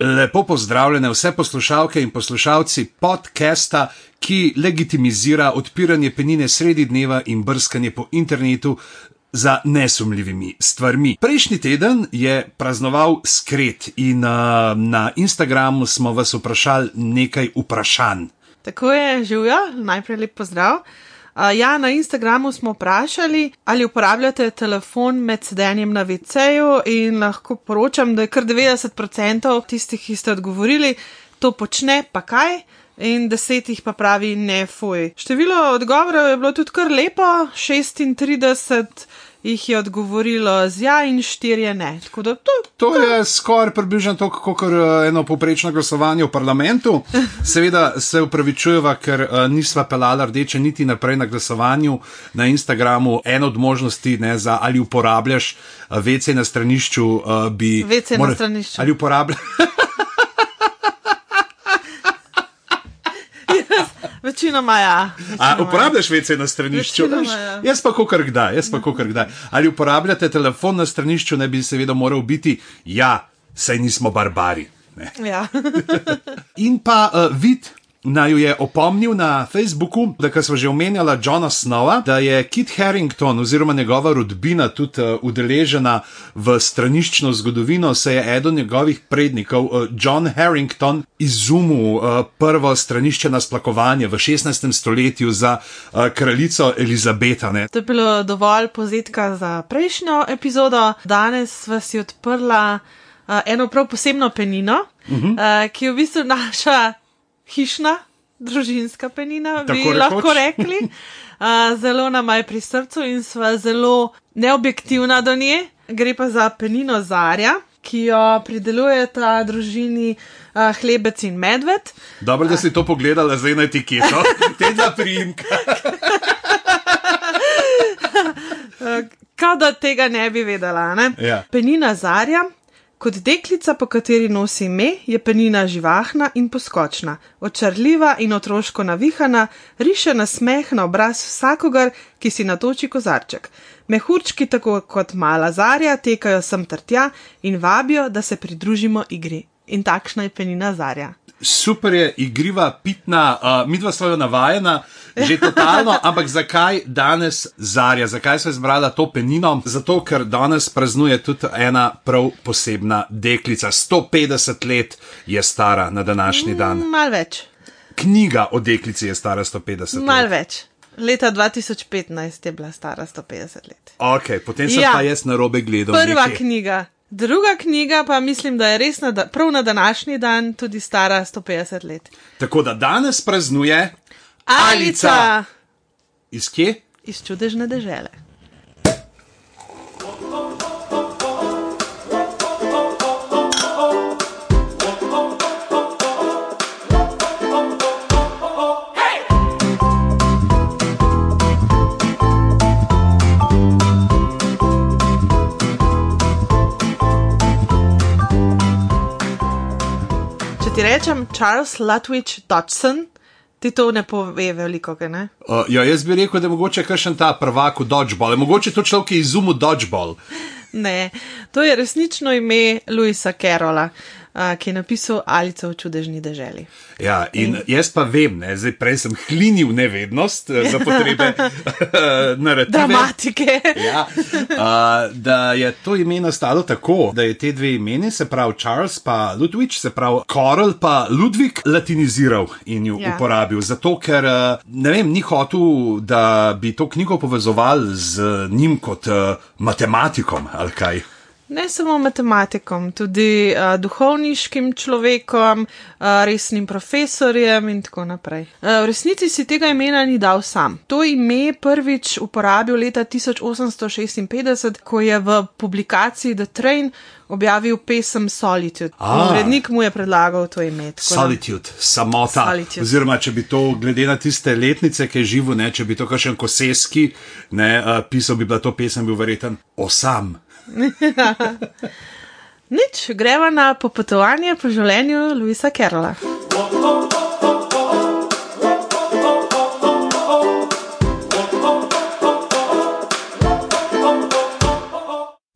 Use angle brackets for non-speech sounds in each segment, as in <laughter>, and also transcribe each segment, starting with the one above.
Lepo pozdravljene vse poslušalke in poslušalci podcasta, ki legitimizira odpiranje penine sredi dneva in brskanje po internetu za nesumljivimi stvarmi. Prejšnji teden je praznoval skret in uh, na Instagramu smo vas vprašali nekaj vprašanj. Tako je, živijo, najprej lep pozdrav. Ja, na Instagramu smo vprašali, ali uporabljate telefon med sedenjem na VC-ju in lahko poročam, da je kar 90% tistih, ki ste odgovorili, to počne, pa kaj. In deset jih pa pravi ne fuj. Število odgovorov je bilo tudi kar lepo, 36 jih je odgovorilo z ja in štirje ne. Da, to, to je skoraj približno to, kot eh, eno poprečno glasovanje v parlamentu. <laughs> Seveda se upravičujeva, ker uh, nisva pelala rdeče niti naprej na glasovanju na Instagramu. Ena od možnosti, ne, za, ali uporabljaš uh, eh, VC na stranišču, uh, bi. VC na stranišču. Ali uporabljaš. <laughs> Večinoma ja. A, uporabljaš vece na stranišču? Ja. Jaz pa kar kdaj, jaz pa kar kdaj. Ali uporabljate telefon na stranišču, ne bi seveda moral biti, ja, saj nismo barbari. Ja. In pa uh, vid. Naj je opomnil na Facebooku, da smo že omenjali Johna Snowa, da je Kit Harrington oziroma njegova rodbina tudi uh, udeležena v straniščno zgodovino, se je eden njegovih prednikov, uh, John Harrington, izumil uh, prvo stranišče na splakovanje v 16. stoletju za uh, kraljico Elizabeta. Ne. To je bilo dovolj pozitka za prejšnjo epizodo. Danes vas je odprla uh, eno prav posebno penino, uh -huh. uh, ki je v bistvu <laughs> naša hišna, družinska penina, bi Tako lahko rekli. Uh, zelo nam je pri srcu in sva zelo neobjektivna do nje. Gre pa za penino Zarja, ki jo prideluje ta družini uh, Hlebec in Medved. Dobro, da si to pogledala zdaj na etiketo, <laughs> te dva primka. <laughs> Kaj da tega ne bi vedela? Ne? Ja. Penina Zarja Kot deklica, po kateri nosi ime, je penina živahna in poskočna, očarljiva in otroško navihana, riše na smeh na obraz vsakogar, ki si natoči kozarček. Mehurčki, tako kot mala zarja, tekajo sem ter tja in vabijo, da se pridružimo igri. In takšna je penina zarja super je, igriva, pitna, uh, mi dva smo jo navajena, že totalno, ampak zakaj danes Zarja, zakaj se je zbrala to penino? Zato, ker danes praznuje tudi ena prav posebna deklica. 150 let je stara na današnji mm, dan. Mal več. Knjiga o deklici je stara 150 let. Mal več. Leta 2015 je bila stara 150 let. Ok, potem sem ja. pa jaz na robe gledal. Prva nekaj. knjiga. Druga knjiga pa mislim, da je res na, prav na današnji dan tudi stara 150 let. Tako da danes praznuje Alica. Iz kje? Iz čudežne dežele. ti rečem Charles Lutwich Dodson, ti to ne pove veliko, kaj ne? Uh, ja, jaz bi rekel, da je mogoče kakšen ta prvak v Dodgeball, mogoče to človek, je izumil Dodgeball. Ne, to je resnično ime Louisa Carola ki je napisal Alice v čudežni deželi. Ja, in, in jaz pa vem, ne, zdaj prej sem hlinil nevednost eh, za potrebe <laughs> narative. Dramatike. ja, uh, da je to ime nastalo tako, da je te dve imeni, se pravi Charles pa Ludwig, se pravi Karl pa Ludwig, latiniziral in jo ja. uporabil. Zato, ker ne vem, ni hotel, da bi to knjigo povezoval z njim kot uh, matematikom ali kaj. Ne samo matematikom, tudi uh, duhovniškim človekom, uh, resnim profesorjem in tako naprej. Uh, v resnici si tega imena ni dal sam. To ime prvič uporabil leta 1856, ko je v publikaciji The Train objavil pesem Solitude. Urednik mu je predlagal to ime. Solitude, samota. Solitude. Oziroma, če bi to, glede na tiste letnice, ki je živo, ne, če bi to kakšen koseski ne, uh, pisal, bi bila to pesem bil verjeten osam. <laughs> Nič, greva na popotovanje po življenju Luisa Kerla.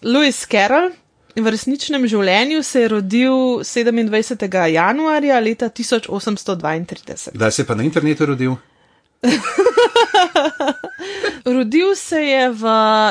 Louis Carroll v resničnem življenju se je rodil 27. januarja leta 1832. Kdaj se je pa na internetu rodil? <laughs> Rodil se je v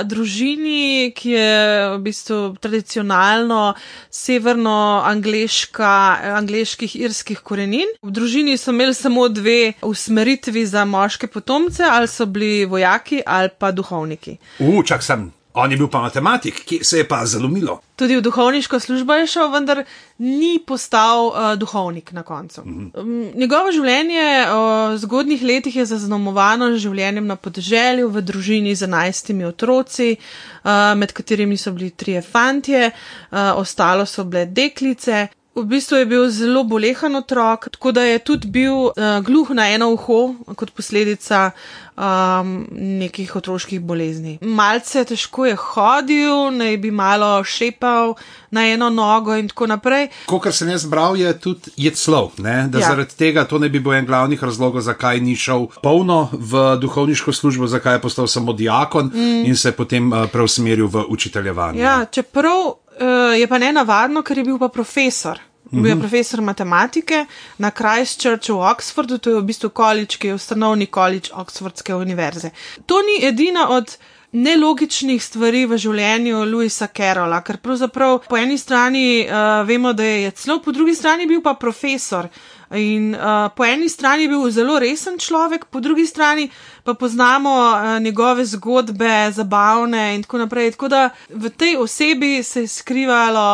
družini, ki je v bistvu tradicionalno severno-angliških irskih korenin. V družini so imeli samo dve usmeritvi za moške potomce, ali so bili vojaki ali pa duhovniki. Učak sem. On je bil pa matematik, ki se je pa zalomilo. Tudi v duhovniško službo je šel, vendar ni postal uh, duhovnik na koncu. Mm -hmm. Njegovo življenje v uh, zgodnih letih je zaznamovano z življenjem na podeželju, v družini z enajstimi otroci, uh, med katerimi so bili trije fantje, uh, ostalo so bile deklice. V bistvu je bil zelo bolehan otrok, tako da je tudi bil uh, gluh na eno uho kot posledica um, nekih otroških bolezni. Malce težko je hodil, naj bi malo šepal na eno nogo in tako naprej. Kot sem jaz bral, je tudi jedslov, ne? da ja. zaradi tega to ne bi bil en glavnih razlogov, zakaj ni šel polno v duhovniško službo, zakaj je postal samo diakon mm. in se potem uh, preusmeril v učiteljevanje. Ja, čeprav uh, je pa ne navadno, ker je bil pa profesor. Bil je mhm. profesor matematike na Christchurchu v Oxfordu, to je v bistvu količ, ki je ustanovni količ Oxfordske univerze. To ni edina od nelogičnih stvari v življenju Louisa Carola, ker pravzaprav po eni strani uh, vemo, da je celo, po drugi strani bil pa profesor. In uh, po eni strani je bil zelo resen človek, po drugi strani pa poznamo uh, njegove zgodbe, zabavne in tako naprej. Tako da v tej osebi se je skrivalo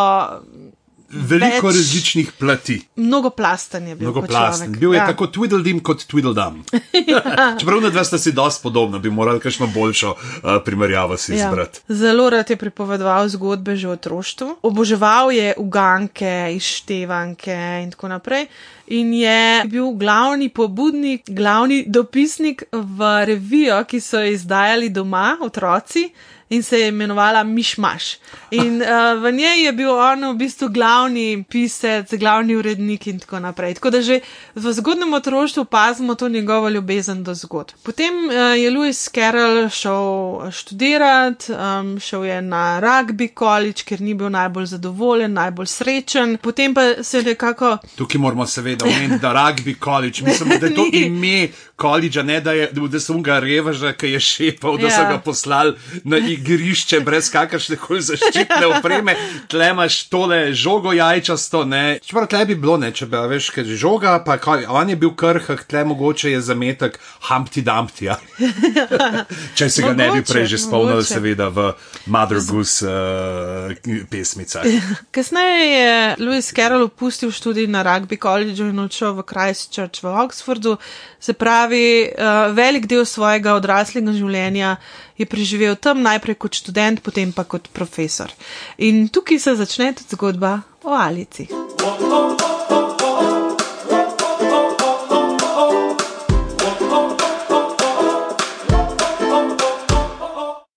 veliko več, različnih plati. Mnogo plasten je bil. Mnogo plasten. Bil je ja. tako Twiddledim kot Twiddledum. <laughs> ja. Čeprav na dva sta si dosti podobna, bi morali kakšno boljšo uh, primerjavo si ja. izbrati. Zelo rad je pripovedoval zgodbe že v otroštvu. Oboževal je uganke, izštevanke in tako naprej. In je bil glavni pobudnik, glavni dopisnik v revijo, ki so jo izdajali doma, otroci in se je imenovala Mišmaš. In uh, <laughs> v njej je bil on v bistvu glavni pisec, glavni urednik in tako naprej. Tako da že v zgodnem otroštvu opazimo to njegovo ljubezen do zgodb. Potem uh, je Louis Carroll šel študirati, um, šel je na rugby college, ker ni bil najbolj zadovoljen, najbolj srečen. Potem pa se je nekako. Tukaj moramo seveda omeniti, da rugby college, mislim, da je to <laughs> ime college, ne da, je, da so ga revaža, ki je šepal, da ja. so ga poslali na igrišče brez kakršne koli zaščitne opreme, tle imaš tole žogo jajčasto. Čeprav tle bi bilo, ne, če bi veš, je žoga, pa kaj, on je bil krhak, tle mogoče je zametek Humpty Dumpty. Ja. <laughs> če se ga mogoče, ne bi prej že spomnil, seveda v Mother Goose uh, pesmicah. <laughs> Kasneje je Louis Carroll opustil študij na rugby collegeu in odšel v Christchurch v Oxfordu. Se pravi, uh, velik del svojega odraslega življenja je preživel tam najprej kot študent, potem pa kot profesor. In tukaj se začne tudi zgodba o Alici.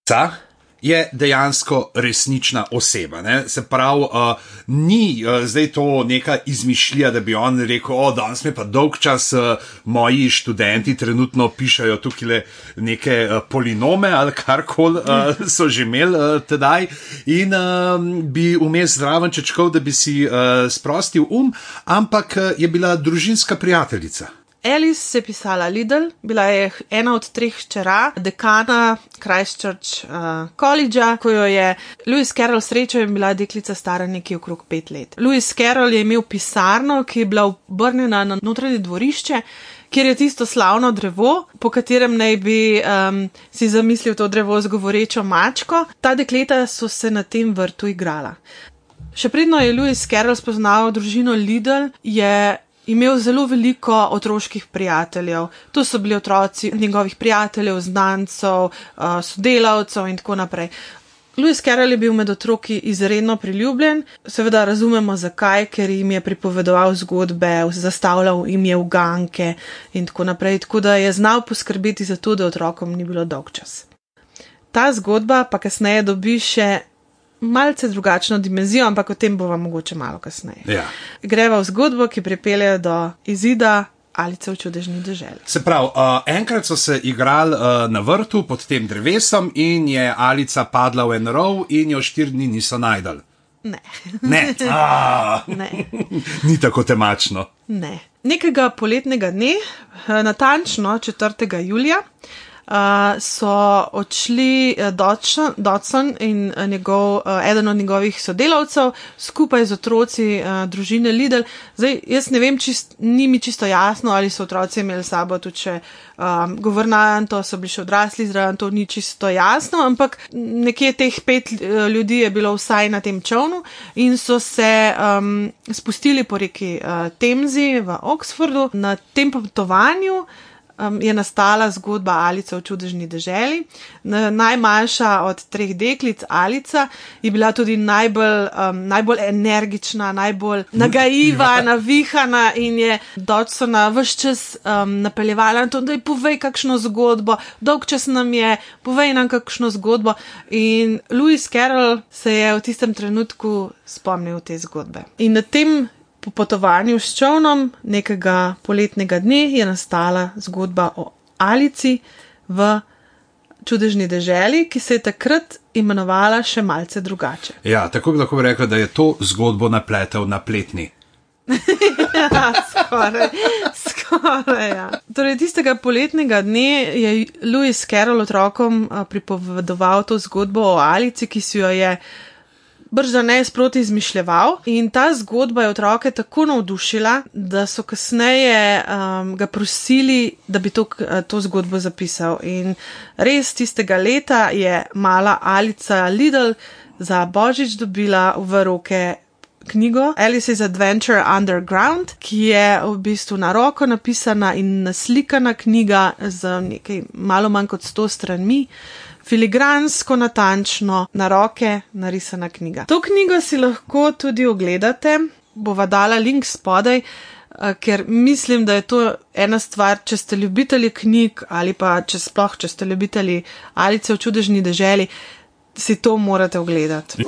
Ta? Je dejansko resnična oseba. Ne? Se pravi, uh, ni uh, zdaj to neka izmišljija, da bi on rekel: O, danes mi pa dolg čas, uh, moji študenti trenutno pišajo tukaj neke uh, polinome ali karkoli uh, so že imeli uh, tedaj, in uh, bi vmes zraven čečkal, da bi si uh, sprostil um, ampak uh, je bila družinska prijateljica. Alice je pisala Lidl, bila je ena od treh hčera, dekana Christchurch uh, College, ko jo je Louis Carroll srečal in bila deklica stara nekje okrog pet let. Louis Carroll je imel pisarno, ki je bila obrnjena na notranje dvorišče. Kjer je tisto slavno drevo, po katerem naj bi um, si zamislil to drevo z govorečo mačko, ta dekleta so se na tem vrtu igrala. Še predno je Louis Carroll spoznal družino Lidl, je imel zelo veliko otroških prijateljev. To so bili otroci njegovih prijateljev, znancev, uh, sodelavcev in tako naprej. Louis Carroll je bil med otroki izredno priljubljen, seveda razumemo zakaj, ker jim je pripovedoval zgodbe, zastavljal jim je uganke in tako naprej, tako da je znal poskrbeti za to, da otrokom ni bilo dolg čas. Ta zgodba pa kasneje dobi še malce drugačno dimenzijo, ampak o tem bomo mogoče malo kasneje. Ja. Greva v zgodbo, ki pripelje do izida. Ali so v čudežni državi. Se pravi, uh, enkrat so se igrali uh, na vrtu pod tem drevesom, in je Alica padla v en rov, in jo štiri dni niso najdali. Ne. Ne, <laughs> A, ne. ni tako temačno. Ne. Nekega poletnega dne, eh, natančno 4. julija, uh, so odšli eh, Dodson, in eh, njegov, uh, eden od njegovih sodelavcev skupaj z otroci uh, družine Lidl. Zdaj, jaz ne vem, čist, ni mi čisto jasno, ali so otroci imeli sabo tudi še um, govornajanto, so bili še odrasli zraven, to ni čisto jasno, ampak nekje teh pet ljudi je bilo vsaj na tem čovnu in so se um, spustili po reki uh, Temzi v Oxfordu na tem potovanju um, je nastala zgodba Alice v čudežni deželi. Najmanjša od treh deklic, Alica, je bila tudi najbolj, um, najbolj energična, najbolj nagajiva, <laughs> navihana in je Dodsona vse čas um, napeljevala na to, da ji povej kakšno zgodbo, dolg čas nam je, povej nam kakšno zgodbo. In Louis Carroll se je v tistem trenutku spomnil te zgodbe. In na tem po potovanju s čovnom nekega poletnega dne je nastala zgodba o Alici v čudežni deželi, ki se je takrat imenovala še malce drugače. <laughs> Ja, tako bi lahko rekel, da je to zgodbo napletel na pletni. ja, skoraj, skoraj. Ja. Torej, tistega poletnega dne je Louis Carroll otrokom pripovedoval to zgodbo o Alici, ki si jo je brž za ne sproti izmišljeval. In ta zgodba je otroke tako navdušila, da so kasneje um, ga prosili, da bi to, to zgodbo zapisal. In res tistega leta je mala Alica Lidl za božič dobila v roke. Knjigo Alice's Adventure Underground, ki je v bistvu na roko napisana in naslikana knjiga z nekaj malo manj kot 100 stranmi, filigransko, natančno, na roke narisana knjiga. To knjigo si lahko tudi ogledate, bova dala link spodaj, eh, ker mislim, da je to ena stvar, če ste ljubitelji knjig ali pa če sploh, če ste ljubitelji Alice v čudežni deželi, si to morate ogledati.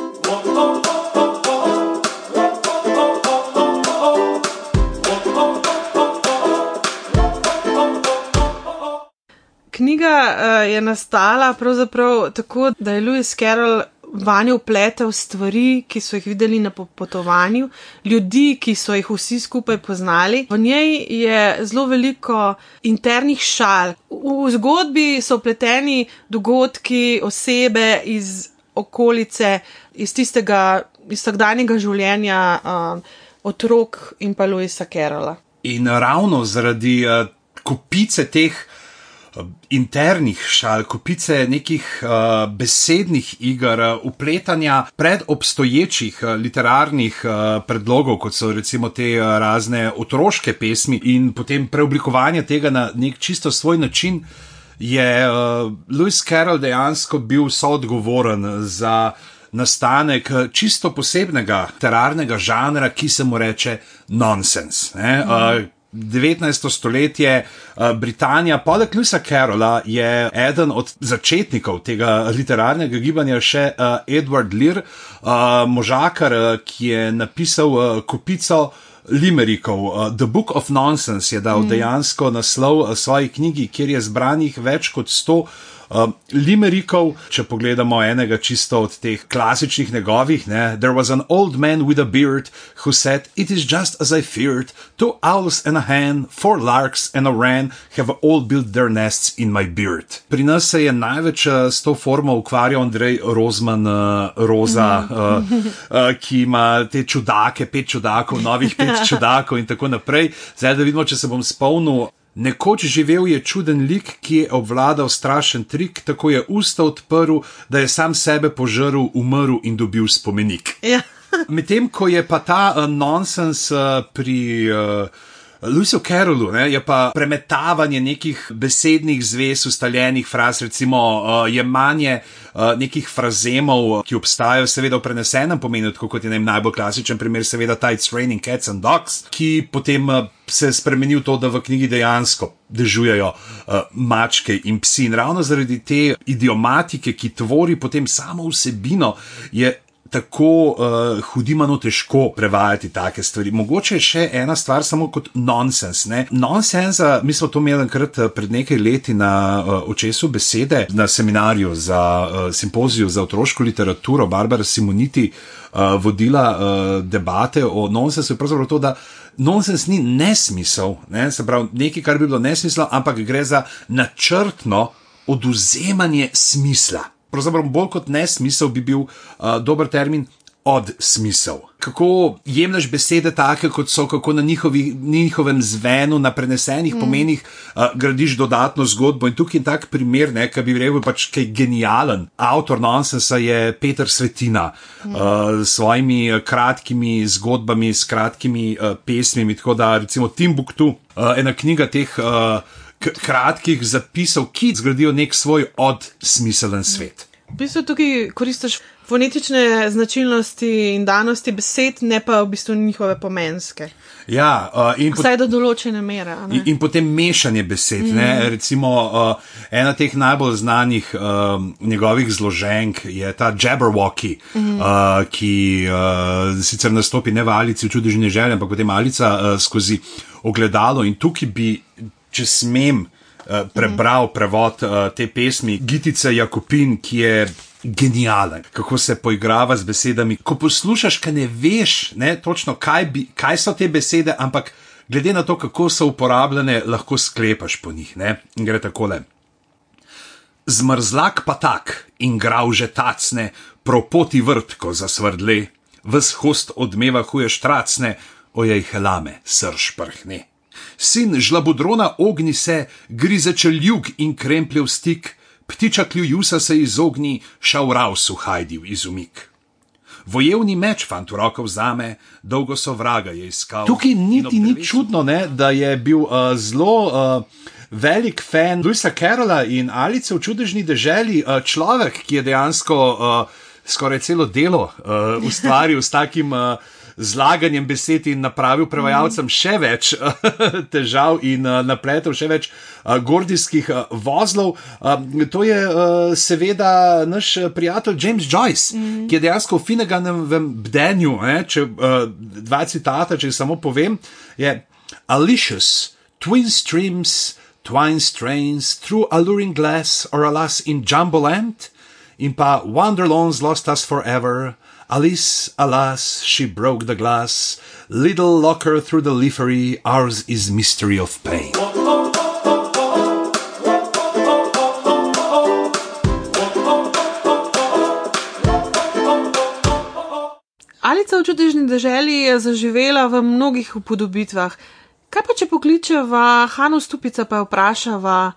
Knjiga uh, je nastala pravzaprav tako, da je Louis Carroll vanjo upletel stvari, ki so jih videli na potovanju, ljudi, ki so jih vsi skupaj poznali. V njej je zelo veliko internih šal. V zgodbi so upleteni dogodki, osebe iz okolice, iz tistega vsakdanjega življenja uh, otrok in pa Louisa Carrolla. In ravno zaradi uh, kupice teh internih šal, kupice nekih uh, besednih iger, upletanja pred obstoječih uh, literarnih uh, predlogov, kot so recimo te razne otroške pesmi, in potem preoblikovanje tega na nek čisto svoj način, je uh, Lewis Carroll dejansko bil soodgovoren za. Nastanek čisto posebnega terarnega žanra, ki se mu reče nonsens. Mm -hmm. uh, 19. stoletje, uh, Britanija, poleg Luisa Carola, je eden od začetnikov tega literarnega gibanja še uh, Edward Lear, uh, možakar, uh, ki je napisal uh, kupico. Limerikov, uh, The Book of Nonsense je dal mm. dejansko naslov uh, svoji knjigi, kjer je zbranih več kot 100 Um, Limerikov, če pogledamo enega čisto od teh klasičnih njegovih, ne, there was an old man with a beard who said, It is just as I feared, two owls and a hen, four larks and a wren have all built their nests in my beard. Pri nas se je največ uh, s to formo ukvarjal Andrej Rozman uh, Roza, uh, uh, ki ima te čudake, pet čudakov, novih pet <laughs> čudakov in tako naprej. Zdaj, da vidimo, če se bom spomnil. Nekoč živel je čuden lik, ki je obvladal strašen trik, tako je usta odprl, da je sam sebe požrl, umrl in dobil spomenik. Ja. Medtem ko je pa ta uh, nonsens uh, pri. Uh, Lucijo Carrollu je pa premetavanje nekih besednih zvez, ustaljenih fraz, recimo uh, jemanje uh, nekih frazemov, ki obstajajo, seveda v prenesenem pomenu, kot je najbolj klasičen primer, seveda Tides Raining Cats and Dogs, ki potem uh, se je spremenil to, da v knjigi dejansko dežujejo uh, mačke in psi. In ravno zaradi te idiomatike, ki tvori potem samo vsebino, je tako uh, hudimano težko prevajati take stvari. Mogoče je še ena stvar, samo kot nonsens. Ne? Nonsensa, mi smo to imeli enkrat pred nekaj leti na uh, očesu besede na seminarju za uh, simpoziju za otroško literaturo. Barbara Simoniti uh, vodila uh, debate o nonsensu. Pravzaprav to, da nonsens ni nesmisel, ne? se pravi nekaj, kar bi bilo nesmisel, ampak gre za načrtno oduzemanje smisla pravzaprav bolj kot nesmisel bi bil uh, dober termin. Od smisel. Kako jemliš besede take, kot so, kako na njihovi, njihovem zvenu, na prenesenih mm. pomenih, uh, gradiš dodatno zgodbo. In tukaj je tak primer, ki bi rekel, pač kaj genijalen. Avtor nonsensa je Peter Svetina mm. uh, s svojimi kratkimi zgodbami, s kratkimi uh, pesmimi. Tako da, recimo, Timbuktu, uh, ena knjiga teh. Uh, kratkih zapisov, ki zgradijo nek svoj odsmiselen svet. V bistvu tukaj koristiš fonetične značilnosti in danosti besed, ne pa v bistvu njihove pomenske. Ja, uh, in vsaj do določene mere. In, in potem mešanje besed. Mm. Recimo, uh, ena teh najbolj znanih uh, njegovih zloženk je ta Jabberwocky, mm. uh, ki uh, sicer nastopi ne v Alici v čudežni želji, ampak potem Alica uh, skozi ogledalo. In tukaj bi če smem, uh, prebral prevod uh, te pesmi Gitice Jakopin, ki je. Genijalen, kako se poigrava z besedami. Ko poslušaš, kaj ne veš, ne, točno kaj, bi, kaj so te besede, ampak glede na to, kako so uporabljene, lahko sklepaš po njih. Ne. In gre takole. Zmrzlak pa tak in grav že tacne, propoti vrtko za svrdle, vzhost odmeva huje štracne, ojej helame, srš prhne sin žlabodrona ogni se, grize čeljug in krempljev stik, ptiča kljujusa se izogni, šaurav suhajdi v izumik. Vojevni meč fant v roko vzame, dolgo so vraga je iskal. Tukaj niti ni čudno, ne, da je bil uh, zelo uh, velik fan Luisa Carola in Alice v čudežni deželi, uh, človek, ki je dejansko uh, skoraj celo delo uh, ustvaril s takim. Uh, zlaganjem besed in napravil prevajalcem še več <laughs> težav in uh, napletel še več uh, gordijskih uh, vozlov. To je seveda naš prijatelj James Joyce, mm -hmm. ki je dejansko v Finneganovem bdenju, eh, če dva citata, če samo povem, je Alicious, Twin Streams, Twine Strains, Through Alluring Glass, or Alas in Jumboland, in pa Wonderlands Lost Us Forever. Alice, alas, she broke the glass. Little locker through the leafery, ours is mystery of pain. Alica v čudežni deželi je zaživela v mnogih upodobitvah. Kaj pa če pokličeva Hanu Stupica pa vprašava,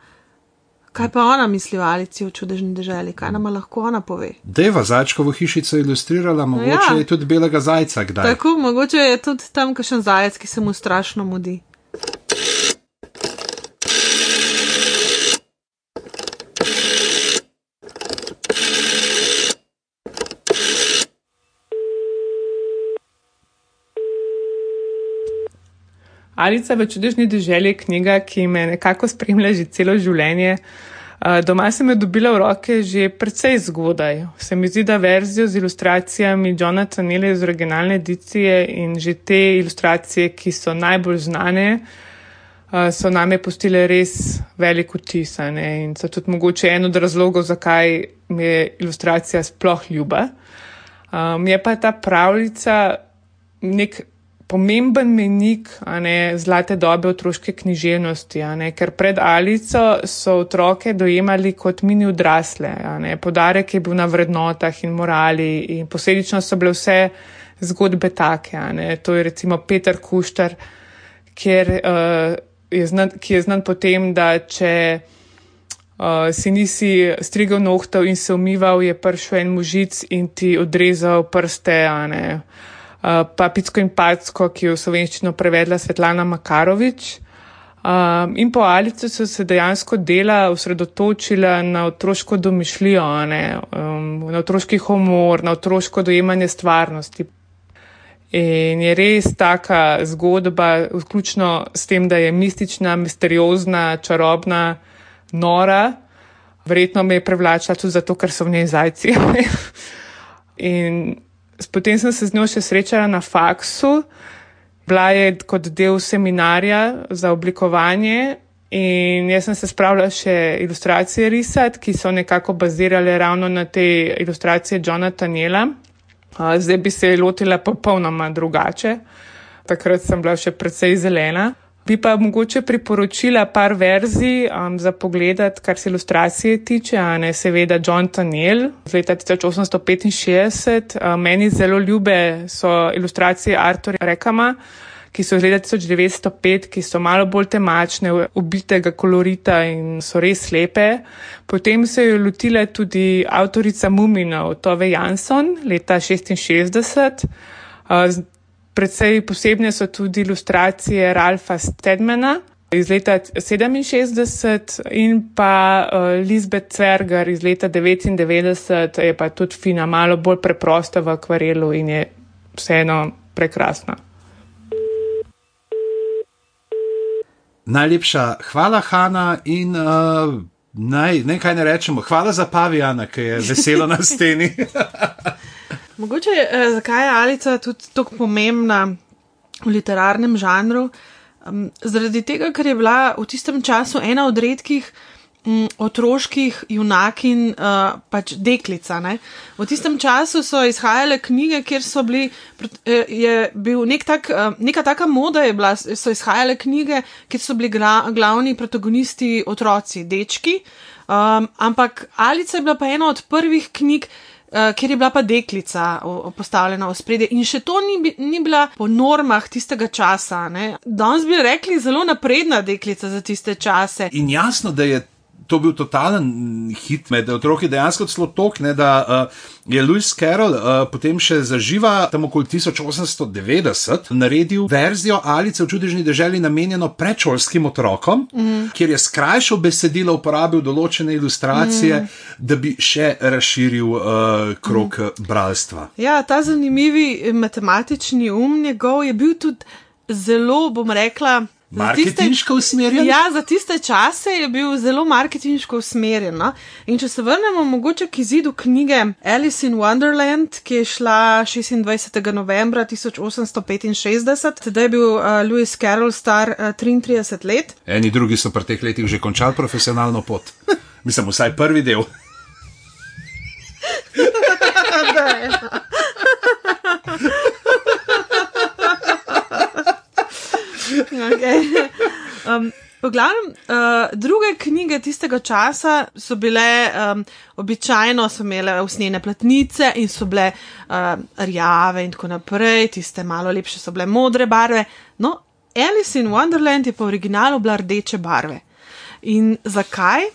Kaj pa ona misli o Alici v čudežni državi, kaj nam lahko ona pove? Deva Zajčkovo hišico ilustrirala, mogoče no ja. je tudi belega zajca kdaj. Tako, mogoče je tudi tam kakšen zajec, ki se mu strašno mudi. Alica v čudežni deželi je knjiga, ki me nekako spremlja že celo življenje. Doma sem jo dobila v roke že precej zgodaj. Se mi zdi, da verzijo z ilustracijami Johna Canela iz originalne edicije in že te ilustracije, ki so najbolj znane, so name postile res velik vtis. In so tudi mogoče en od razlogov, zakaj mi je ilustracija sploh ljuba. Um, je pa ta pravljica nek pomemben menik ne, zlate dobe otroške književnosti, ne, ker pred Alico so otroke dojemali kot mini odrasle. Ne, podarek je bil na vrednotah in morali in posledično so bile vse zgodbe take. Ne, to je recimo Peter Kuštar, kjer, uh, je znan, ki je znan potem, da če uh, si nisi strigal nohtov in se umival, je prišel en mužic in ti odrezal prste. Ne, uh, pa Picko in Packo, ki je v slovenščino prevedla Svetlana Makarovič. Um, in po Alici so se dejansko dela osredotočila na otroško domišljijo, um, na otroški humor, na otroško dojemanje stvarnosti. In je res taka zgodba, vključno s tem, da je mistična, misteriozna, čarobna, nora. Verjetno me je privlačila tudi zato, ker so v njej zajci. <laughs> in Potem sem se z njo še srečala na faksu, bila je kot del seminarja za oblikovanje in jaz sem se spravila še ilustracije risati, ki so nekako bazirale ravno na te ilustracije Johna Tanjela. Zdaj bi se lotila popolnoma drugače. Takrat sem bila še precej zelena. Bi pa mogoče priporočila par verzij um, za pogledati, kar se ilustracije tiče, ne seveda John Taniel z leta 1865. Um, meni zelo ljube so ilustracije Artura Rekama, ki so iz leta 1905, ki so malo bolj temačne, ubitega kolorita in so res lepe. Potem se je lotila tudi avtorica Muminov, Tove Jansson, leta 1966. Predvsej posebne so tudi ilustracije Ralfa Stedmana iz leta 67 in pa uh, Lisbeth Zwerger iz leta 99, je pa tudi fina, malo bolj preprosta v akvarelu in je vseeno prekrasna. Najlepša hvala, Hanna, in uh, naj, nekaj ne rečemo. Hvala za pavijana, ki je veselo na steni. <laughs> Mogoče eh, zakaj je Alica tudi tako pomembna v literarnem žanru? Um, zaradi tega, ker je bila v tistem času ena od redkih um, otroških junakin, uh, pač deklica. Ne? V tistem času so izhajale knjige, kjer so bili, je bil nek tak, uh, neka taka moda, bila, so izhajale knjige, kjer so bili gra, glavni protagonisti otroci, dečki. Um, ampak Alica je bila pa ena od prvih knjig, kjer je bila pa deklica postavljena v spredje. In še to ni, ni bila po normah tistega časa. Ne? Danes bi rekli zelo napredna deklica za tiste čase. In jasno, da je to bil totalen hit med otroki, dejansko celo tok, ne, da uh, je Lewis Carroll uh, potem še zaživa tam okoli 1890 naredil verzijo Alice v čudežni deželi namenjeno predšolskim otrokom, mm. kjer je skrajšal besedilo, uporabil določene ilustracije, mm. da bi še razširil uh, krok mm. bralstva. Ja, ta zanimivi matematični um njegov je bil tudi zelo, bom rekla, Marketinško usmerjen? Ja, za tiste čase je bil zelo marketinško usmerjen. No? In če se vrnemo mogoče k izidu knjige Alice in Wonderland, ki je šla 26. novembra 1865, tedaj je bil uh, Lewis Carroll star uh, 33 let. Eni drugi so pri teh letih že končali profesionalno pot. <laughs> Mislim, vsaj prvi del. <laughs> <laughs> da, ja. Okay. um, v glavnem, uh, druge knjige tistega časa so bile um, običajno, so imele usnjene platnice in so bile uh, rjave in tako naprej, tiste malo lepše so bile modre barve. No, Alice in Wonderland je pa v originalu bila rdeče barve. In zakaj?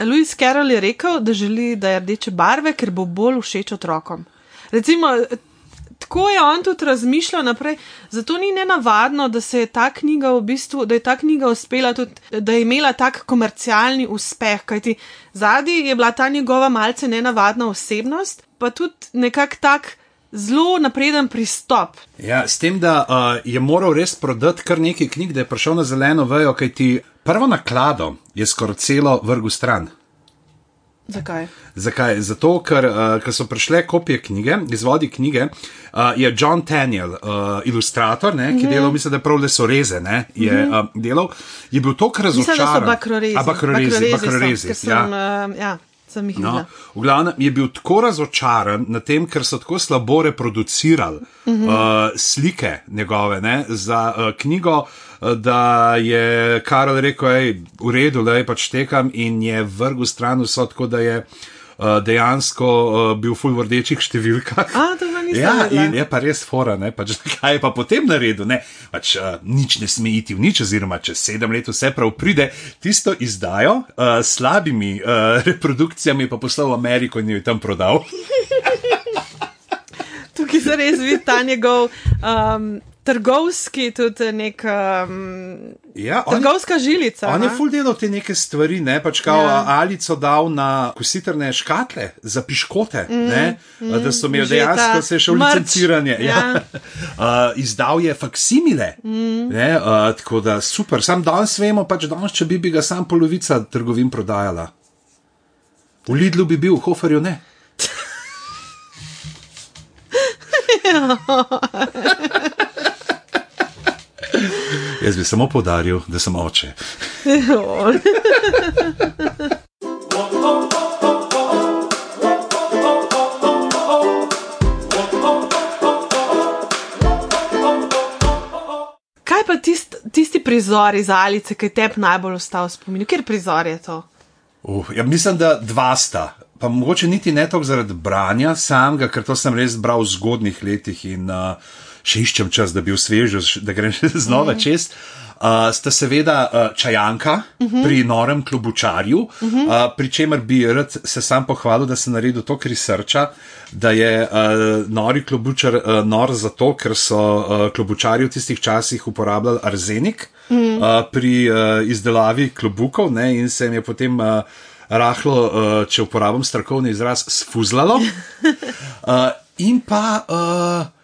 Louis Carroll je rekel, da želi, da je rdeče barve, ker bo bolj všeč otrokom. Recimo, tako je on tudi razmišljal naprej. Zato ni nenavadno, da se je ta knjiga v bistvu, da je ta knjiga uspela tudi, da je imela tak komercialni uspeh, kajti zadnji je bila ta njegova malce nenavadna osebnost, pa tudi nekak tak. Zelo napreden pristop. Ja, s tem, da uh, je moral res prodati kar nekaj knjig, da je prišel na zeleno vejo, kajti prvo naklado je skoraj celo vrgu stran. Zakaj? Zakaj? Zato, ker, uh, so prišle kopije knjige, izvodi knjige, uh, je John Daniel, uh, ilustrator, ne, ki mm. delal, mislim, da prav le so reze, ne, je mm -hmm. uh, delal, je bil kar razočaran. Mislim, da so bakrorezi. A bakrorezi, bakrorezi. Sem, ja. Sem, uh, ja. No, v glavnem je bil tako razočaran nad tem, ker so tako slabo reproducirali uh -huh. uh, slike njegove ne, za uh, knjigo, da je Karel rekel, da je v redu, da je pač tekam in je vrgel stran vso, tako da je uh, dejansko uh, bil full v rdečih številkah. A, ja, in je pa res fora, ne, pač, <laughs> kaj je pa potem naredil, ne, pač uh, nič ne sme iti v nič, oziroma če sedem let vse prav pride, tisto izdajo uh, s slabimi uh, reprodukcijami pa poslal v Ameriko in jo je tam prodal. <laughs> Tukaj se res vidi ta njegov. Um, trgovski, tudi nek. Um, ja, trgovska on, žilica. On ne? je full delal te neke stvari, ne pač kao ja. ali so dal na kositrne škatle za piškote, mm, ne, mm, da so imeli dejansko se še v licenciranje. Ja. Ja. <laughs> Uh, izdal je faksimile, mm. ne, uh, tako da super. Sam danes vemo, pač danes, če bi, bi ga sam polovica trgovin prodajala. V Lidlu bi bil, v Hoferju ne. <laughs> Jaz bi samo podaril, da sem oče. <laughs> Kaj pa tist, tisti prizor iz Alice, ki je tebi najbolj ostal v spominu? Kjer prizor je to? Uh, ja, mislim, da dva sta. Pa mogoče niti ne toliko zaradi branja samega, ker to sem res bral v zgodnih letih in uh, še iščem čas, da bi osvežil, da grem <laughs> znova mm. čez. Uh, sta seveda uh, čajanka uh -huh. pri norem klubučarju, uh -huh. uh, pri čemer bi rad se sam pohvalil, da sem naredil to krisrča, da je uh, nori klubučar uh, nor zato, ker so uh, klubučarji v tistih časih uporabljali arzenik uh -huh. uh, pri uh, izdelavi klubukov ne, in se jim je potem. Uh, Rahlo, uh, če uporabim strokovni izraz, sfuzlalo. <laughs> Uh, in pa uh,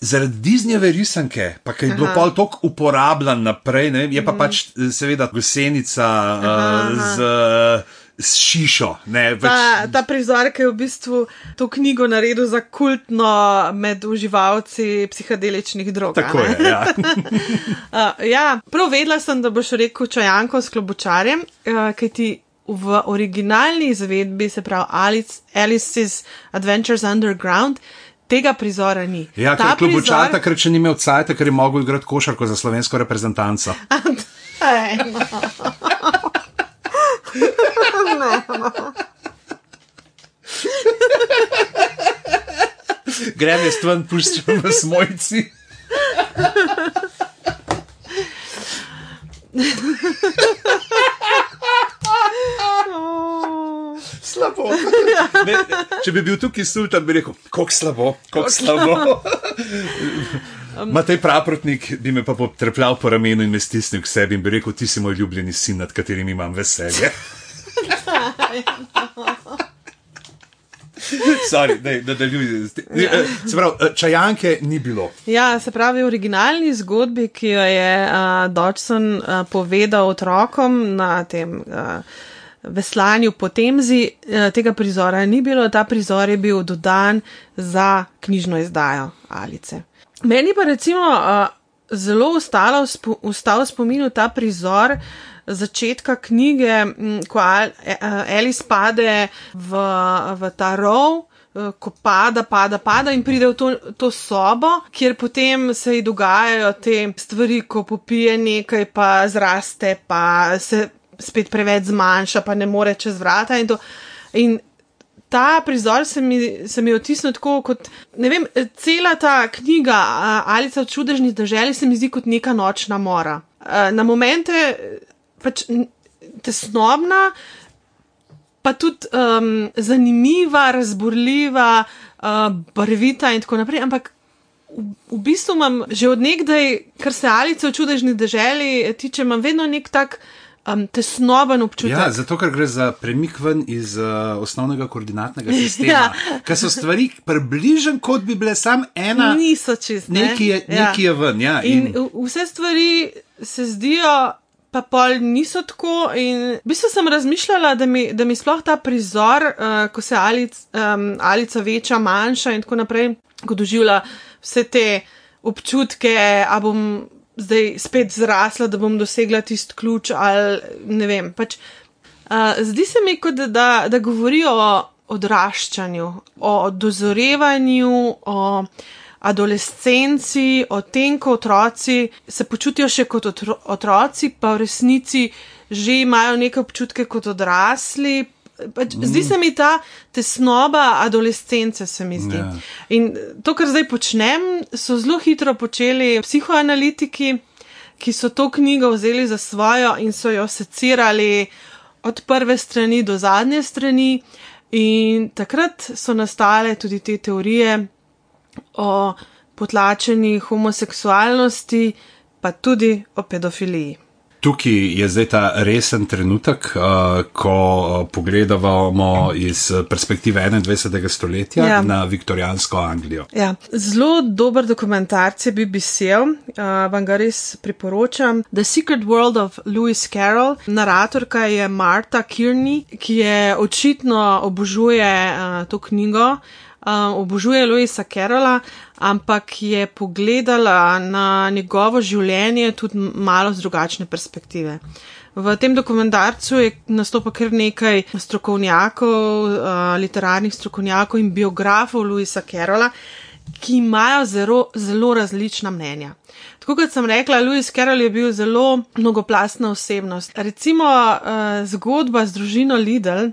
zaradi Disneyjeve risanke, pa je bilo pol tako uporabljen naprej, ne, je pa mm. pač seveda gosenica uh, z. S šišo. Ne, ta, več... ta prizor, ki je v bistvu to knjigo naredil za kultno med uživalci psihedeličnih drog. Tako je. Ja. uh, <laughs> ja, prav vedela sem, da boš rekel čajanko s klobučarjem, uh, ki ti v originalni izvedbi, se pravi Alice, Alice's Adventures Underground, tega prizora ni. Ja, ker kljub prizor... čata, ker če ni imel cajt, ker je mogel igrati košarko za slovensko reprezentanco. <laughs> Grem je stven, puščam v smojci. Slabo. Ne, če bi bil tukaj sultan, bi rekel, kako slabo, kako slabo. <laughs> Matej Praprotnik bi me pa potrpljal po ramenu in me stisnil k sebi in bi rekel, ti si moj ljubljeni sin, nad katerim imam veselje. <laughs> <laughs> Sorry, dej, da, da ljudi, ja. Se pravi, eh, čajanke ni bilo. Ja, se pravi, v originalni zgodbi, ki jo je uh, Dodson uh, povedal otrokom na tem. Uh, veslanju po Temzi, eh, tega prizora ni bilo, ta prizor je bil dodan za knjižno izdajo Alice. Meni pa recimo eh, zelo ustalo, ustal spominu ta prizor začetka knjige, ko eh, Alice pade v, v ta rov. Ko pada, pada, pada in pride v to, to sobo, kjer potem se ji dogajajo te stvari, ko popije nekaj, pa zraste, pa se spet preveč zmanjša, pa ne more čez vrata. In, in ta prizor se mi, se mi je otisnil tako, kot ne vem, cela ta knjiga Alice v čudežni državi se mi zdi kot neka nočna mora. Na momente pač tesnobna. Pa tudi um, zanimiva, razburljiva, uh, barvita in tako naprej. Ampak v, v bistvu imam že odnegdaj, kar se Alice v čudežni državi tiče, imam vedno nek tak um, tesnoben občutek. Ja, zato, ker gre za premik ven iz uh, osnovnega koordinatnega sistema. <laughs> ja. Ker so stvari približene, kot bi bile samo ena. Niso čiste. Ne? Nekaj, ja. nekaj je ven. Ja, in... in vse stvari se zdijo. Pa pol niso tako, in v bistvu sem razmišljala, da mi, da mi sploh ta prizor, uh, ko se alic, um, alica veča, manjša in tako naprej, ko doživlja vse te občutke, a bom zdaj spet zrasla, da bom dosegla tisti ključ. Ali, ne vem. Pač, uh, zdi se mi, kot da, da govorijo o odraščanju, o dozorevanju, o adolescenci, o tem, ko otroci se počutijo še kot otro otroci, pa v resnici že imajo neke občutke kot odrasli, Pač, mm. Zdi se mi ta tesnoba adolescence, se mi zdi. Yeah. Ja. In to, kar zdaj počnem, so zelo hitro počeli psihoanalitiki, ki so to knjigo vzeli za svojo in so jo secirali od prve strani do zadnje strani. In takrat so nastale tudi te teorije o potlačeni homoseksualnosti, pa tudi o pedofiliji. Tukaj je zdaj ta resen trenutek, uh, ko uh, pogledamo iz perspektive 21. stoletja ja. na viktorijansko Anglijo. Ja. Zelo dober dokumentarc je BBC-ev, uh, vam ga res priporočam. The Secret World of Lewis Carroll. Naratorka je Marta Kearney, ki je očitno obožuje uh, to knjigo. Uh, obožuje Louisa Carola, ampak je pogledala na njegovo življenje tudi malo z drugačne perspektive. V tem dokumentarcu je nastopa kar nekaj strokovnjakov, literarnih strokovnjakov in biografov Louisa Carola, ki imajo zelo, zelo različna mnenja. Tako kot sem rekla, Louis Carroll je bil zelo mnogoplastna osebnost. Recimo uh, zgodba z družino Lidl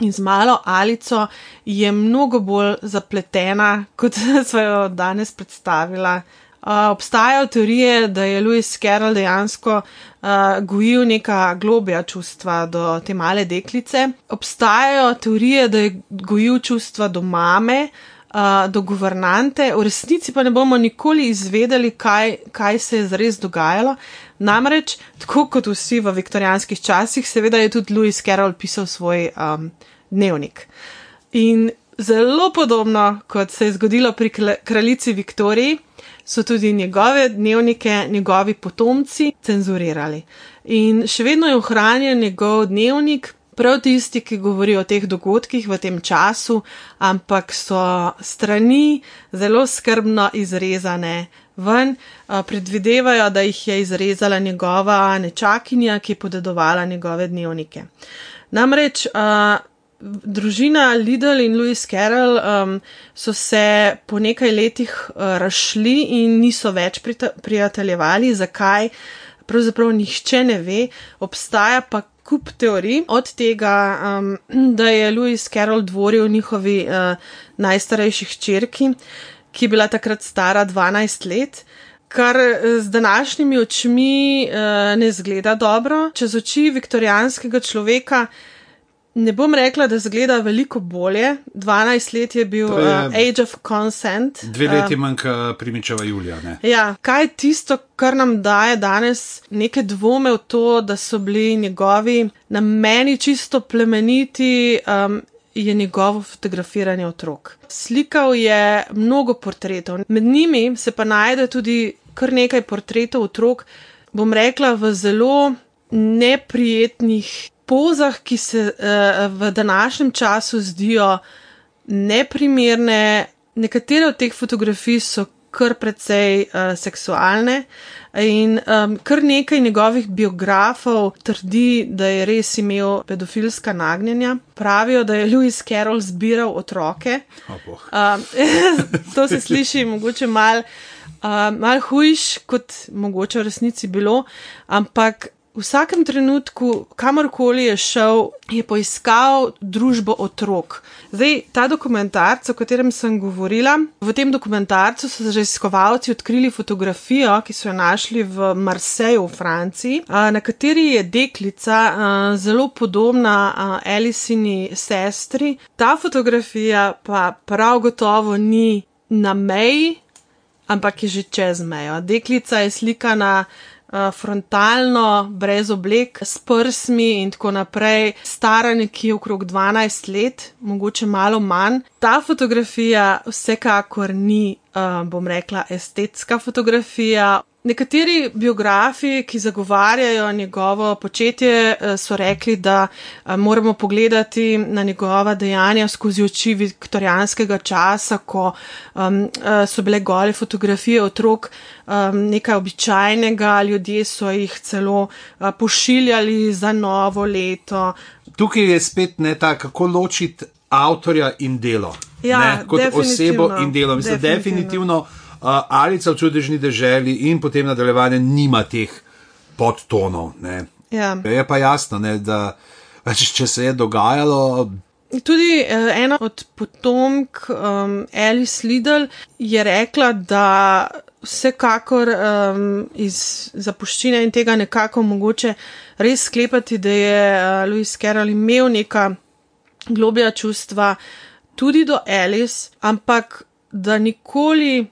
in z malo Alico je mnogo bolj zapletena, kot <laughs> so jo danes predstavila. Uh, obstajajo teorije, da je Louis Carroll dejansko uh, gojil neka globja čustva do te male deklice. Obstajajo teorije, da je gojil čustva do mame, uh, do guvernante, v resnici pa ne bomo nikoli izvedeli, kaj, kaj se je zares dogajalo. Namreč, tako kot vsi v viktorijanskih časih, seveda je tudi Louis Carroll pisal svoj um, dnevnik. In zelo podobno, kot se je zgodilo pri kraljici Viktoriji, so tudi njegove dnevnike, njegovi potomci cenzurirali. In še vedno je ohranjen njegov dnevnik, prav tisti, ki govorijo o teh dogodkih v tem času, ampak so strani zelo skrbno izrezane ven, predvidevajo, da jih je izrezala njegova nečakinja, ki je podedovala njegove dnevnike. Namreč, družina Lidl in Louis Carroll um, so se po nekaj letih uh, rašli in niso več prijateljevali. Zakaj? Pravzaprav nihče ne ve, obstaja pa kup teorij, od tega, um, da je Louis Carroll dvoril njihovi uh, najstarejši hčerki, ki je bila takrat stara 12 let. Kar uh, z današnjimi očmi uh, ne zgleda dobro. Čez oči viktorijanskega človeka Ne bom rekla, da zgleda veliko bolje. 12 let je bil je uh, Age of Consent. Dve leti uh, manjka primičeva Julija. Ne? Ja, kaj je tisto, kar nam daje danes neke dvome v to, da so bili njegovi nameni čisto plemeniti, um, je njegovo fotografiranje otrok. Slikal je mnogo portretov, med njimi se pa najde tudi kar nekaj portretov otrok, bom rekla, v zelo neprijetnih pozah, ki se uh, v današnjem času zdijo neprimerne. Nekatere od teh fotografij so kar precej uh, seksualne in um, kar nekaj njegovih biografov trdi, da je res imel pedofilska nagnjenja. Pravijo, da je Louis Carroll zbiral otroke. Um, <laughs> to se sliši mogoče mal. Uh, mal hujš, kot mogoče v resnici bilo, ampak V vsakem trenutku, kamorkoli je šel, je poiskal družbo otrok. Zdaj, ta dokumentarc, o katerem sem govorila, v tem dokumentarcu so raziskovalci odkrili fotografijo, ki so jo našli v Marseju v Franciji, na kateri je deklica zelo podobna Elisini sestri. Ta fotografija pa prav gotovo ni na meji, ampak je že čez mejo. Deklica je slikana. Eh, frontalno, brez oblek, s prsmi in tako naprej, stara nekje okrog 12 let, mogoče malo manj. Ta fotografija vsekakor ni, uh, bom rekla, estetska fotografija, Nekateri biografi, ki zagovarjajo njegovo početje, eh, so rekli, da eh, moramo pogledati na njegova dejanja skozi oči viktorijanskega časa, ko um, so bile gole fotografije otrok um, nekaj običajnega, ljudje so jih celo uh, pošiljali za novo leto. Tukaj je spet ne tako, kako ločiti avtorja in delo. Ja, ne, kot osebo in delo. Mislim, definitivno. definitivno Alica v čudežni deželi in potem nadaljevanje nima teh podtonov. Ja. Je pa jasno, ne, da več, če se je dogajalo. Tudi uh, ena od potomk, um, Alice Lidl, je rekla, da vsekakor um, iz zapuščine in tega nekako mogoče res sklepati, da je uh, Louis Carroll imel neka globja čustva tudi do Alice, ampak da nikoli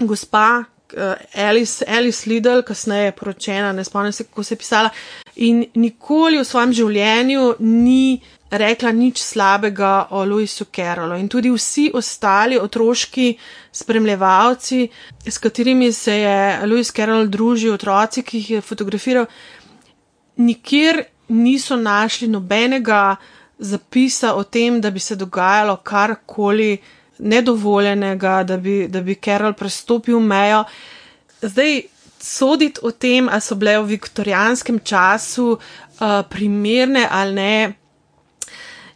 gospa uh, Alice, Alice Lidl, kasneje poročena, ne spomnim se, kako se je pisala, in nikoli v svojem življenju ni rekla nič slabega o Louisu Carrollu. In tudi vsi ostali otroški spremljevalci, s katerimi se je Louis Carroll družil, otroci, ki jih je fotografiral, nikjer niso našli nobenega zapisa o tem, da bi se dogajalo karkoli nedovoljenega, da bi, da bi Carol prestopil mejo. Zdaj, soditi o tem, ali so bile v viktorijanskem času uh, primerne ali ne,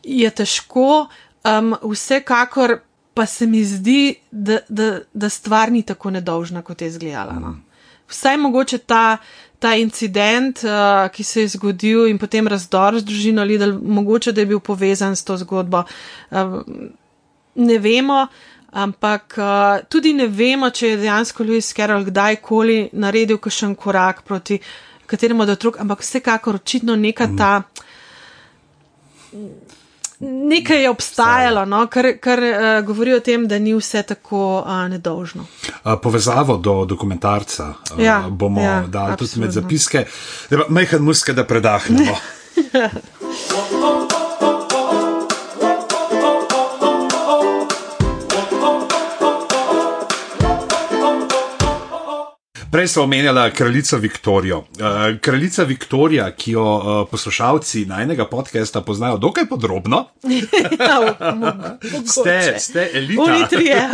je težko. Um, vsekakor pa se mi zdi, da, da, da stvar ni tako nedolžna, kot je izgledala. No. Vsaj mogoče ta, ta incident, uh, ki se je zgodil in potem razdor z družino Lidl, mogoče da je bil povezan s to zgodbo. Uh, ne vemo, ampak uh, tudi ne vemo, če je dejansko Lewis Carroll kdajkoli naredil kakšen korak proti kateremu od otrok, ampak vsekakor očitno neka ta. Nekaj je obstajalo, no, kar, kar uh, govori o tem, da ni vse tako uh, nedolžno. Povezavo do dokumentarca uh, ja, bomo ja, dali tudi med zapiske. Majhen muske, da predahnemo. <laughs> Prej smo omenjali kraljico Viktorijo. Uh, kraljica Viktorija, ki jo uh, poslušalci najnega podcasta poznajo dokaj podrobno. <laughs> ja, <laughs> ste, ste elita. Unitrije,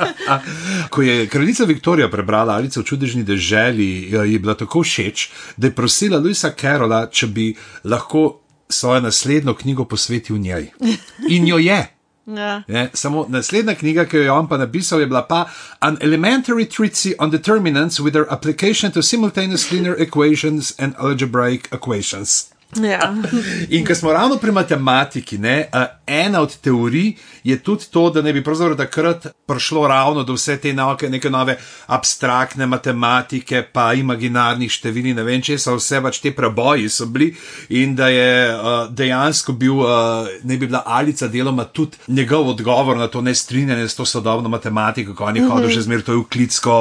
<laughs> Ko je kraljica Viktorija prebrala Alice v čudežni deželi, je bila tako všeč, da je prosila Luisa Carola, če bi lahko svojo naslednjo knjigo posvetil njej. In jo je. Ja. Samo naslednja knjiga, ki jo je on pa napisal, je bila pa An Elementary Treatise on Determinants with their application to simultaneous linear equations and algebraic equations. Ja. <laughs> In ko smo ravno pri matematiki, ne, ena od teorij je tudi to, da ne bi pravzaprav takrat prišlo ravno do vse te nauke, neke nove abstraktne matematike, pa imaginarnih števil, ne vem, če so vse pač te preboji so bili in da je dejansko bil, ne bi bila Alica deloma tudi njegov odgovor na to nestrinjanje s to sodobno matematiko, ko oni hodijo že zmer to euklidsko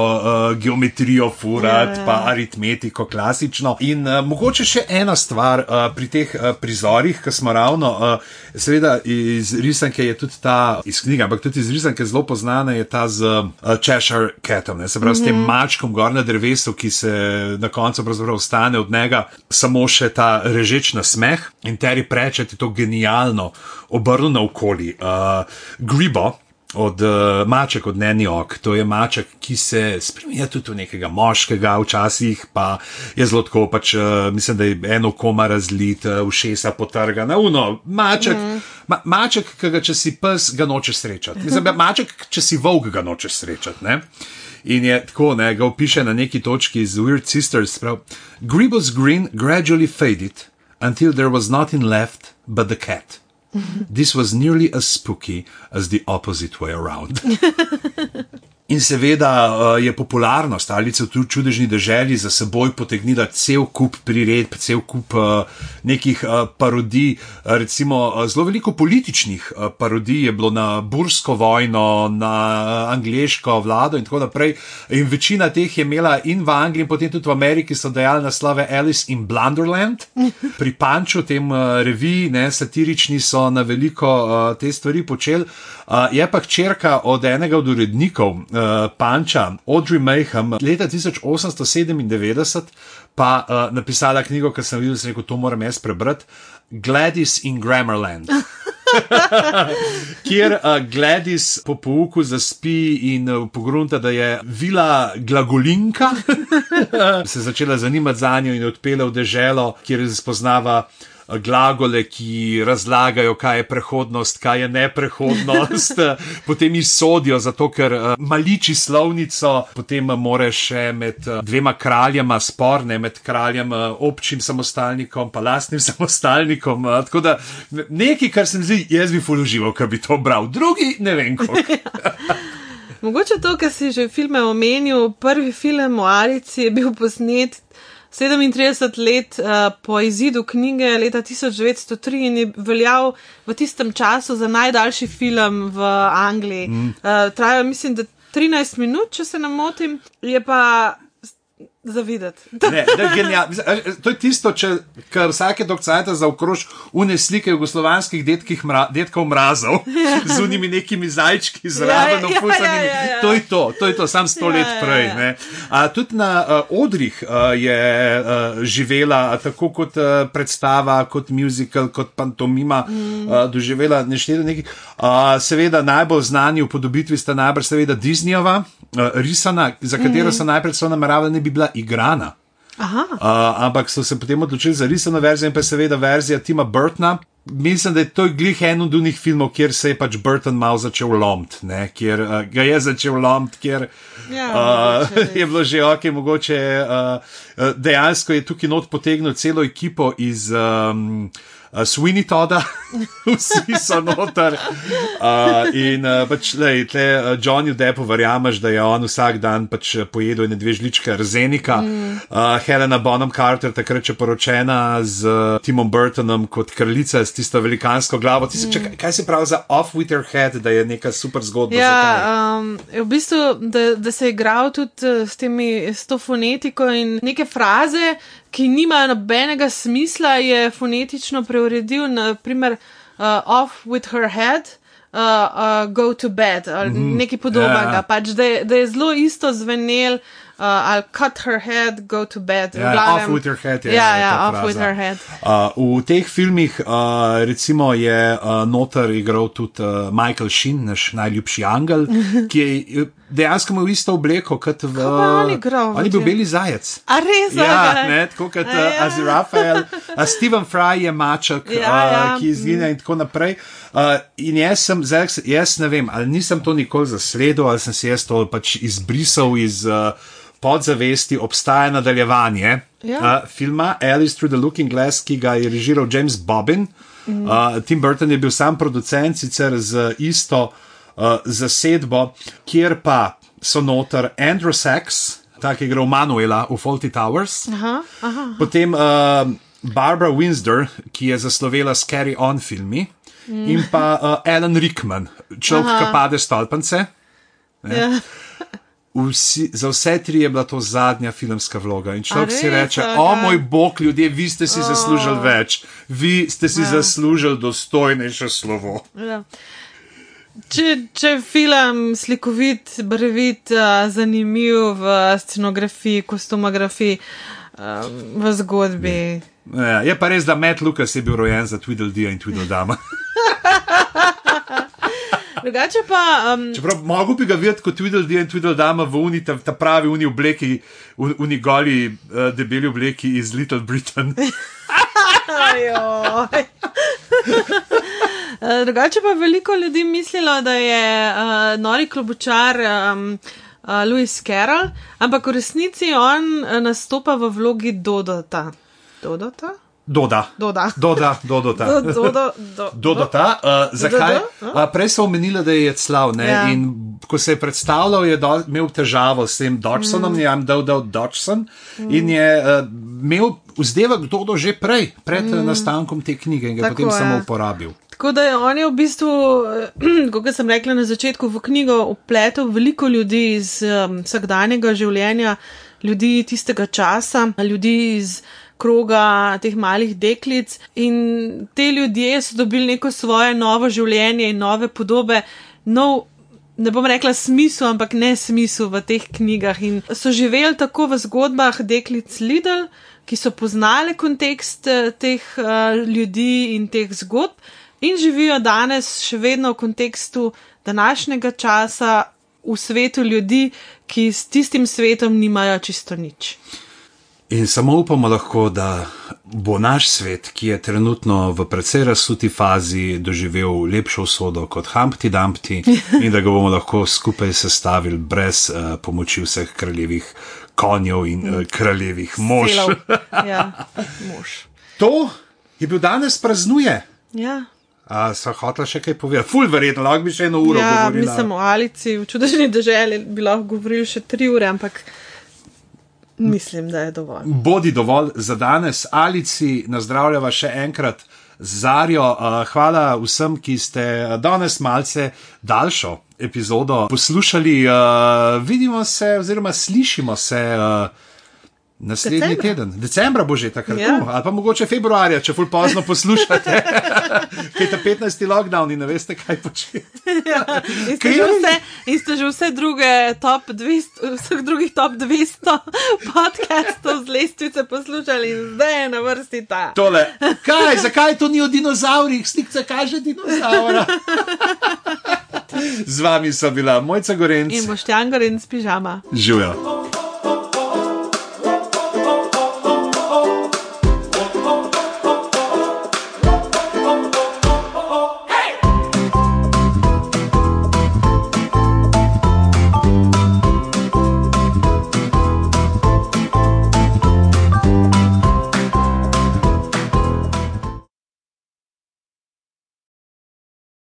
geometrijo furat, Ja, ja. pa aritmetiko klasično. In mogoče še ena stvar, pri teh uh, prizorih, ki smo ravno, uh, seveda iz risanke je tudi ta, iz knjige, ampak tudi iz risanke zelo poznana je ta z uh, Cheshire Catom, ne? se pravi mm -hmm. s tem mačkom gor na drevesu, ki se na koncu pravzaprav ostane od njega samo še ta režeč na smeh in Terry Pratchett je to genialno obrnil naokoli. Uh, Gribo, od uh, maček, od Nenjok. To je maček, ki se spremenja tudi v nekega moškega, včasih pa je zelo tako, pač, uh, mislim, da je eno koma razlit, uh, ušesa potrgana. Uno, maček, mm. ma, maček, ki ga če si pes, ga nočeš srečati. Mislim, da maček, če si volk, ga nočeš srečati. Ne? In je tako, ne, ga opiše na neki točki iz Weird Sisters. Prav, Gribble's grin gradually faded until there was nothing left but the cat. This was nearly as spooky as the opposite way around. <laughs> In seveda uh, je popularnost Alice v čudežni deželi za seboj potegnila cel kup priredb, cel kup uh, nekih uh, parodij, uh, recimo uh, zelo veliko političnih uh, parodij je bilo na bursko vojno, na uh, angliško vlado in tako naprej. In večina teh je imela in v Angliji, in potem tudi v Ameriki so dejali naslove Alice in Blunderland. <laughs> Pri Panču, tem uh, reviji, ne, satirični so na veliko uh, te stvari počeli. Uh, je pa črka od enega od urednikov uh, Panča, Audrey Mayhem, leta 1897, pa uh, napisala knjigo, ki sem videl, da sem rekel, to moram jaz prebrati. Gladys in Grammarland. <laughs> Kjer uh, Gladys po pouku zaspi in uh, pogrunta, da je vila glagolinka, <laughs> se je začela zanimati za njo in odpela v deželo, kjer spoznava glagole, ki razlagajo, kaj je prehodnost, kaj je neprehodnost, <laughs> potem jih sodijo, zato ker uh, maliči slovnico, potem moraš še med uh, dvema kraljema sporne, med kraljem občim samostalnikom, pa lastnim <laughs> samostalnikom. Tako da nekaj, kar se mi zdi, jaz bi fulužival, ker bi to bral, drugi ne vem, kako. <laughs> Mogoče to, kar si že filme omenil, prvi film o Alici je bil posnet 37 let uh, po izidu knjige leta 1903 in je veljal v tistem času za najdaljši film v Angliji. Mm. Uh, Traja, mislim, da 13 minut, če se ne motim. Je pa zavideti. <laughs> Ne, da je genial. To je tisto, če, kar vsake dokcajta zaokrož une slike jugoslovanskih detkih mra, detkov mrazov <laughs> z unimi nekimi zajčki zraven, Ja, ja, ofusanimi. ja, ja, ja. To je to, to je to, sam sto Ja, let ja, prej. ja. ne. A, tudi na uh, odrih uh, je uh, živela, tako kot uh, predstava, kot muzikal, kot pantomima, mm. uh, doživela neštete nekaj. Uh, seveda najbolj znani v podobitvi sta najbrž seveda Disneyjeva, uh, risana, za katero mm. so najprej so nameravali, da bi bila igrana. Aha. Uh, ampak so se potem odločili za risano verzijo in pa seveda verzija Tima Burtona. Mislim, da je to glih en od unih filmov, kjer se je pač Burton malo začel lomiti, kjer uh, ga je začel lomiti, kjer Ja, uh, <laughs> je bilo že ok, mogoče uh, dejansko je tukaj not potegnil celo ekipo iz. Um, Uh, Sweeney Toda, <laughs> vsi so noter. Uh, in uh, pač, lej, tle, uh, Johnny Deppu verjameš, da je on vsak dan pač pojedel ene dve žličke arzenika. Mm. Uh, Helena Bonham Carter, takrat je poročena z uh, Timom Burtonom kot kraljica s tisto velikansko glavo. Ti se, mm. čakaj, kaj se pravi za Off with Her Head, da je neka super zgodba? Ja, um, v bistvu, da, da se je igral tudi s, temi, s to fonetiko in neke fraze, ki nimajo nobenega smisla, je fonetično preuredil, naprimer, uh, off with her head. Uh, uh, go to bed ali mm -hmm. nekaj podobnega. Ja. Pač, da, je, da je zelo isto zvenel, uh, ali cut her head, go to bed. Ja, glavnem- off with her head je. Ja, je ja, ta off with fraza. her head. Uh, v teh filmih, uh, recimo, je uh, noter igral tudi uh, Michael Sheen, naš najljubši angel, <laughs> ki je uh, dejansko imel isto obleko kot v. Je on igral je bil beli zajec. A res? Ja, a, ne, tako kot uh, ja. Azirafael, uh, Steven Fry je maček, Ja, uh, ja, ki izgine in tako naprej. Uh, in jaz sem, zdaj, jaz ne vem, ali nisem to nikoli zasledil, ali sem si jaz to pač izbrisal iz uh, podzavesti, obstaja nadaljevanje Ja. uh, filma Alice Through the Looking Glass, ki ga je režiral James Bobbin. Mhm. Uh, Tim Burton je bil sam producent, sicer z isto uh, zasedbo, kjer pa so noter Andrew Sachs, ta, ki je igral Manuela v Faulty Towers. Aha, aha. Potem uh, Barbara Windsor, ki je zaslovela s Carry On filmi, mm. in pa uh, Alan Rickman, človek, ki pade stolpence. Ja. Vsi, za vse tri je bila to zadnja filmska vloga. In človek si res? reče: Aha. O moj bog, ljudje, vi ste si zaslužili več, vi ste si Ja. zaslužili dostojnejše slovo. Ja. Če, če film slikovit, brvit, uh, zanimiv v scenografiji, kostumografiji, v zgodbi. Ja, je pa res, da Matt Lucas je bil rojen za Tweedledee in Tweedledama. <laughs> Drugače pa, um, Čeprav mogo bi ga videti kot Tweedledee in Tweedledama v uni, ta, ta pravi uni obleki, uni goli, uh, debeli obleki iz Little Britain. <laughs> Eh, Drugače pa veliko ljudi mislilo, da je uh, nori klobučar um, uh, Louis Carroll, ampak v resnici on nastopa v vlogi Dodota. Dodota? Doda. Doda. Doda, dodota. Do, do, do, do, Dodota, uh, zakaj? Dodo, Uh, prej so omenili, da je slav. Ne? Ja. In ko se je predstavljal, je do, imel težavo s tem Dodgsonom, mm. je jim dal, dal Dodgson mm. in je uh, imel vzdevek Dodo že prej, pred mm. nastankom te knjige in ga je Tako, potem samo ja. uporabil. Tako da je on je v bistvu, <clears throat> kot sem rekla na začetku, v knjigo upletel veliko ljudi iz um, vsakdanjega življenja, ljudi tistega časa, ljudi iz kroga teh malih deklic in te ljudje so dobili neko svoje novo življenje in nove podobe, nov. Ne bom rekla smisel, ampak ne smisel v teh knjigah. In so živeli tako v zgodbah deklic Lidl, ki so poznali kontekst eh, teh uh, ljudi in teh zgodb, in živijo danes še vedno v kontekstu današnjega časa v svetu ljudi, ki s tistim svetom nimajo čisto nič. In samo upamo lahko, da bo naš svet, ki je trenutno v precej razsuti fazi, doživel lepšo usodo kot Humpty Dumpty <laughs> in da ga bomo lahko skupaj sestavili brez uh, pomoči vseh kraljevih konjev in uh, kraljevih mož. <laughs> Ja, mož. To je bil danes praznuje. Ja. A sva hotela še kaj povedati? Ful, verjetno, lahko bi še eno uro Ja, govorila. mislim, o Alici v čudežni državi bi lahko govorili še tri ure, ampak mislim, da je dovolj. Bodi dovolj za danes, Alici, nazdravljava še enkrat. Zarjo, uh, hvala vsem, ki ste danes malce daljšo epizodo poslušali. Uh, vidimo se, oziroma slišimo se uh, Naslednji Decembra. teden, decembra bo že takrat, Ja. uh, ali pa mogoče februarja, če ful pozno poslušate. Kaj je ta 15. lockdown in ne veste, kaj početi. <laughs> Ja, in, ste vse, in ste že vse druge top 200, vseh drugih top 200 podcastov z lestvice poslušali zdaj je na vrsti ta. Tole. Kaj, zakaj to ni o dinozaurih, slikce kaže dinozaura? <laughs> Z vami so bila Mojca Gorenc, In boš tjangar in spižama. živijo.